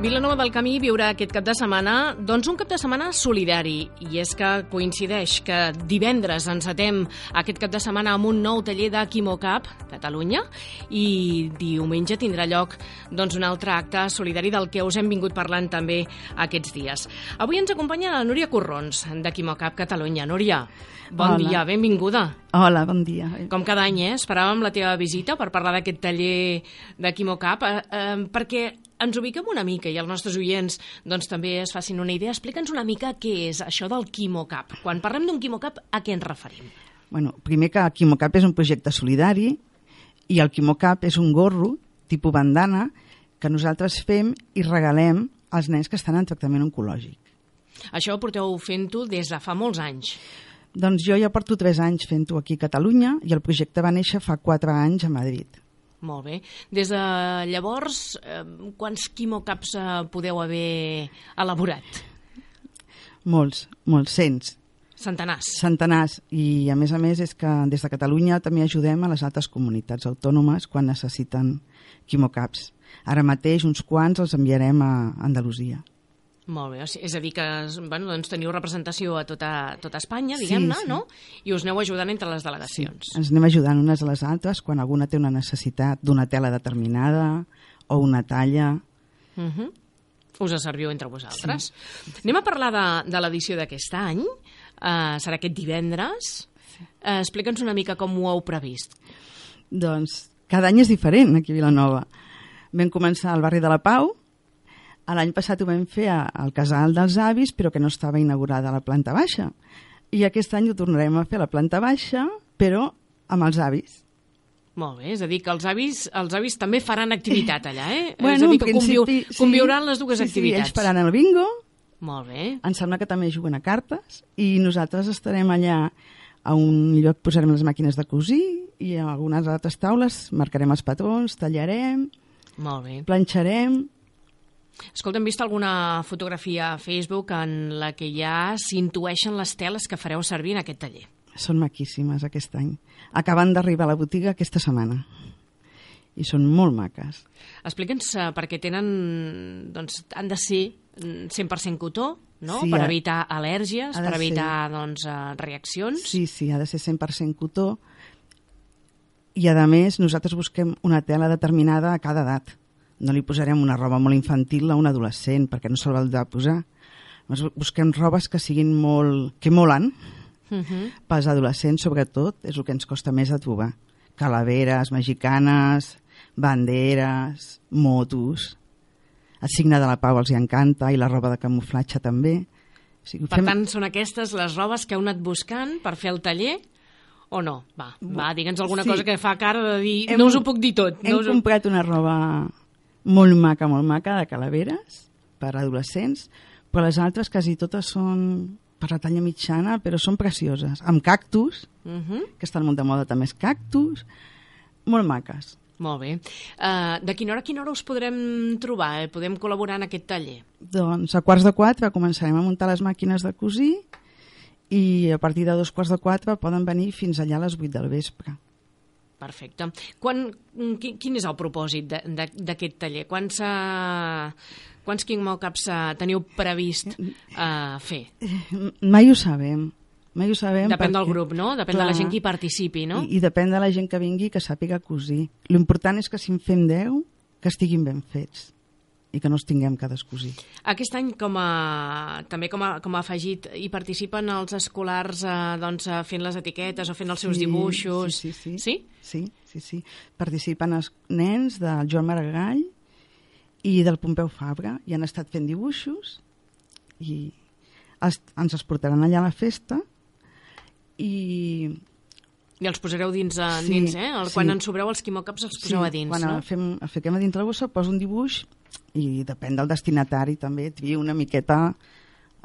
Vilanova del Camí viurà aquest cap de setmana doncs un cap de setmana solidari i és que coincideix que divendres encetem aquest cap de setmana amb un nou taller de Quimocap Catalunya i diumenge tindrà lloc doncs, un altre acte solidari del que us hem vingut parlant també aquests dies. Avui ens acompanya la Núria Corrons de Quimocap Catalunya. Núria, bon Hola. dia, benvinguda. Hola, bon dia. Com cada any, eh? esperàvem la teva visita per parlar d'aquest taller de Quimocap, eh, eh, perquè ens ubiquem una mica i els nostres oients doncs, també es facin una idea. Explica'ns una mica què és això del Quimocap. Quan parlem d'un Quimocap, a què ens referim? Bueno, primer que Quimocap és un projecte solidari i el Quimocap és un gorro tipus bandana que nosaltres fem i regalem als nens que estan en tractament oncològic. Això ho porteu fent-ho des de fa molts anys. Doncs jo ja porto 3 anys fent-ho aquí a Catalunya i el projecte va néixer fa 4 anys a Madrid. Molt bé. Des de llavors, eh, quants quimocaps eh, podeu haver elaborat? Molts, molts, cents, Centenars. centenars. I a més a més és que des de Catalunya també ajudem a les altres comunitats autònomes quan necessiten quimocaps. Ara mateix uns quants els enviarem a Andalusia. Molt bé, és a dir que bueno, doncs teniu representació a tota, tota Espanya, Sí, diguem-ne, sí. no? I us aneu ajudant entre les delegacions. Ens anem ajudant unes a les altres quan alguna té una necessitat d'una tela determinada o una talla. Uh -huh. Us serviu entre vosaltres. Sí. Anem a parlar de, de l'edició d'aquest any. Uh, serà aquest divendres. Uh, Explica'ns una mica com ho heu previst. Doncs cada any és diferent aquí a Vilanova. Vam començar al barri de la Pau, l'any passat ho vam fer a- al casal dels avis, però que no estava inaugurada la planta baixa. I aquest any ho tornarem a fer a la planta baixa, però amb els avis. Molt bé, és a dir, que els avis, els avis també faran activitat allà, eh? és a dir, que conviu, principi, sí. conviuran les dues sí, activitats. Sí, ells faran el bingo, Molt bé. em sembla que també juguen a cartes, i nosaltres estarem allà a un lloc posarem les màquines de cosir i a algunes altres taules marcarem els patrons, tallarem, Molt bé. planxarem, Escolta, hem vist alguna fotografia a Facebook en la que ja s'intueixen les teles que fareu servir en aquest taller. Són maquíssimes aquest any. Acaben d'arribar a la botiga aquesta setmana. I són molt maques. Explica'ns uh, perquè tenen, doncs, han de ser mm, 100% cotó, no? Sí, per evitar al·lèrgies, per ser. evitar doncs, uh, reaccions. Sí, sí, ha de ser 100% cotó. I, a més, nosaltres busquem una tela determinada a cada edat. No li posarem una roba molt infantil a un adolescent, perquè no se'l va de posar. Busquem robes que siguin molt... que molen, Uh -huh. pels adolescents, sobretot, és el que ens costa més de trobar. Calaveres, mexicanes, banderes, motos... El signe de la pau els hi encanta i la roba de camuflatge també. O sigui, Per tant, són aquestes les robes que heu anat buscant per fer el taller o no? Va, va digue'ns alguna Sí. cosa que fa cara de dir... Hem- no us ho puc dir tot. Hem No us comprat una roba molt maca, molt maca, de calaveres, per adolescents, però les altres quasi totes són per la talla mitjana, però són precioses. Amb cactus, Uh -huh. que estan molt de moda també els cactus, molt maques. Molt bé. Uh, de quina hora a quina hora us podrem trobar? Eh? Podem col·laborar en aquest taller? Doncs a quarts de quatre començarem a muntar les màquines de cosir i a partir de dos quarts de quatre poden venir fins allà a les vuit del vespre. Perfecte. Quan, qui, quin és el propòsit d'aquest taller? Quants, uh, quants King Mocaps uh, teniu previst uh, fer? Mai ho sabem. Mai ho sabem Depèn del perquè- grup, no? Depèn de la Clar. gent que hi participi, no? I, I depèn de la gent que vingui que sàpiga cosir. L'important és que si en fem 10, que estiguin ben fets i que no els tinguem que descosir. Aquest any, com a, també com a, com a afegit, hi participen els escolars eh, doncs, eh, fent les etiquetes o fent els seus Sí, dibuixos? Sí, sí, sí. Sí? Sí, sí, sí. Participen els nens del Joan Maragall i del Pompeu Fabra i han estat fent dibuixos i els, ens els portaran allà a la festa i I els posareu dins, a, Sí, dins eh? El, quan sí. en sobreu els quimocaps els poseu a dins, quan no? el fiquem a dintre la bossa, poso un dibuix i depèn del destinatari també, triï una miqueta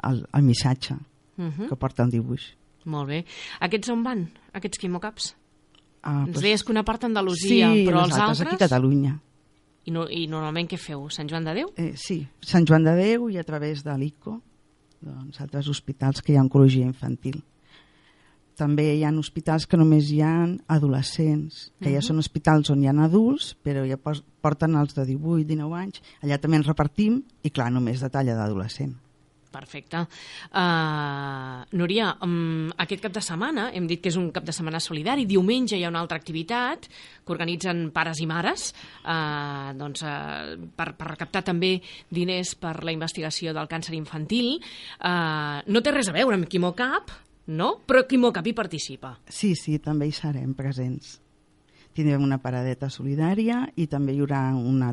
el, el missatge Uh -huh. que porta el dibuix. Molt bé. Aquests on van, aquests quimocaps? Ah, Ens deies que una part a Andalusia, sí, però els altres... aquí a Catalunya. I, no, I normalment què feu? Sant Joan de Déu? Eh, sí, Sant Joan de Déu i a través de l'ICO, doncs, altres hospitals que hi ha oncologia infantil. També hi ha hospitals que només hi ha adolescents, que ja Mhm. són hospitals on hi ha adults, però ja porten els de 18, 19 anys. Allà també ens repartim i, clar, només de talla d'adolescent. Perfecte. Uh, Núria, um, aquest cap de setmana, hem dit que és un cap de setmana solidari, diumenge hi ha una altra activitat que organitzen pares i mares uh, doncs, uh, per, per recaptar també diners per la investigació del càncer infantil. Uh, no té res a veure amb Quimocap, no? Però Quimocap hi participa. Sí, sí, també hi serem presents. Tindrem una paradeta solidària i també hi haurà una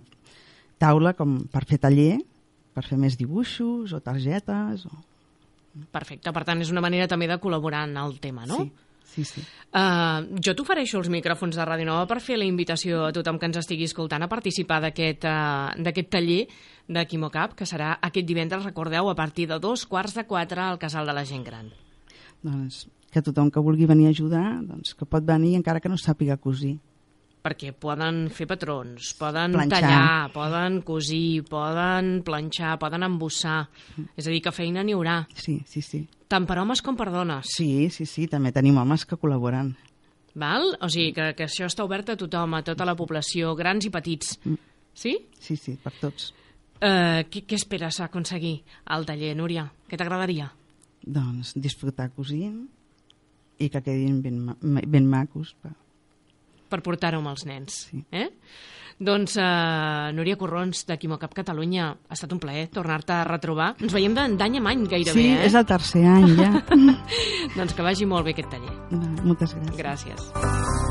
taula com per fer taller, per fer més dibuixos o targetes. O... Perfecte, per tant és una manera també de col·laborar en el tema, no? Sí, sí, sí. Uh, jo t'ofereixo els micròfons de Ràdio Nova per fer la invitació a tothom que ens estigui escoltant a participar d'aquest uh, taller de Quimocap, que serà aquest divendres, recordeu, a partir de dos quarts de quatre al Casal de la Gent Gran. Doncs que tothom que vulgui venir a ajudar, doncs que pot venir encara que no sàpiga cosir. Perquè poden fer patrons, poden Planxar. tallar, poden cosir, poden planxar, poden embossar. És a dir, que feina n'hi haurà, Sí, sí, sí. tant per homes com per dones. Sí, sí, sí, també tenim homes que col·laboren. Val? O sigui, que, que això està obert a tothom, a tota la població, grans i petits. Sí? Sí, sí, per tots. Uh, què, què esperes aconseguir al taller, Núria? Què t'agradaria? Doncs disfrutar cosint i que quedin ben, ben macos. Per... Per portar-ho amb els nens. Sí. Eh? Doncs, uh, Núria Corrons, de Quimocap Catalunya, ha estat un plaer tornar-te a retrobar. Ens veiem d'any en any, gairebé, Sí, eh? és el tercer any ja. Doncs que vagi molt bé aquest taller. Moltes gràcies. Gràcies.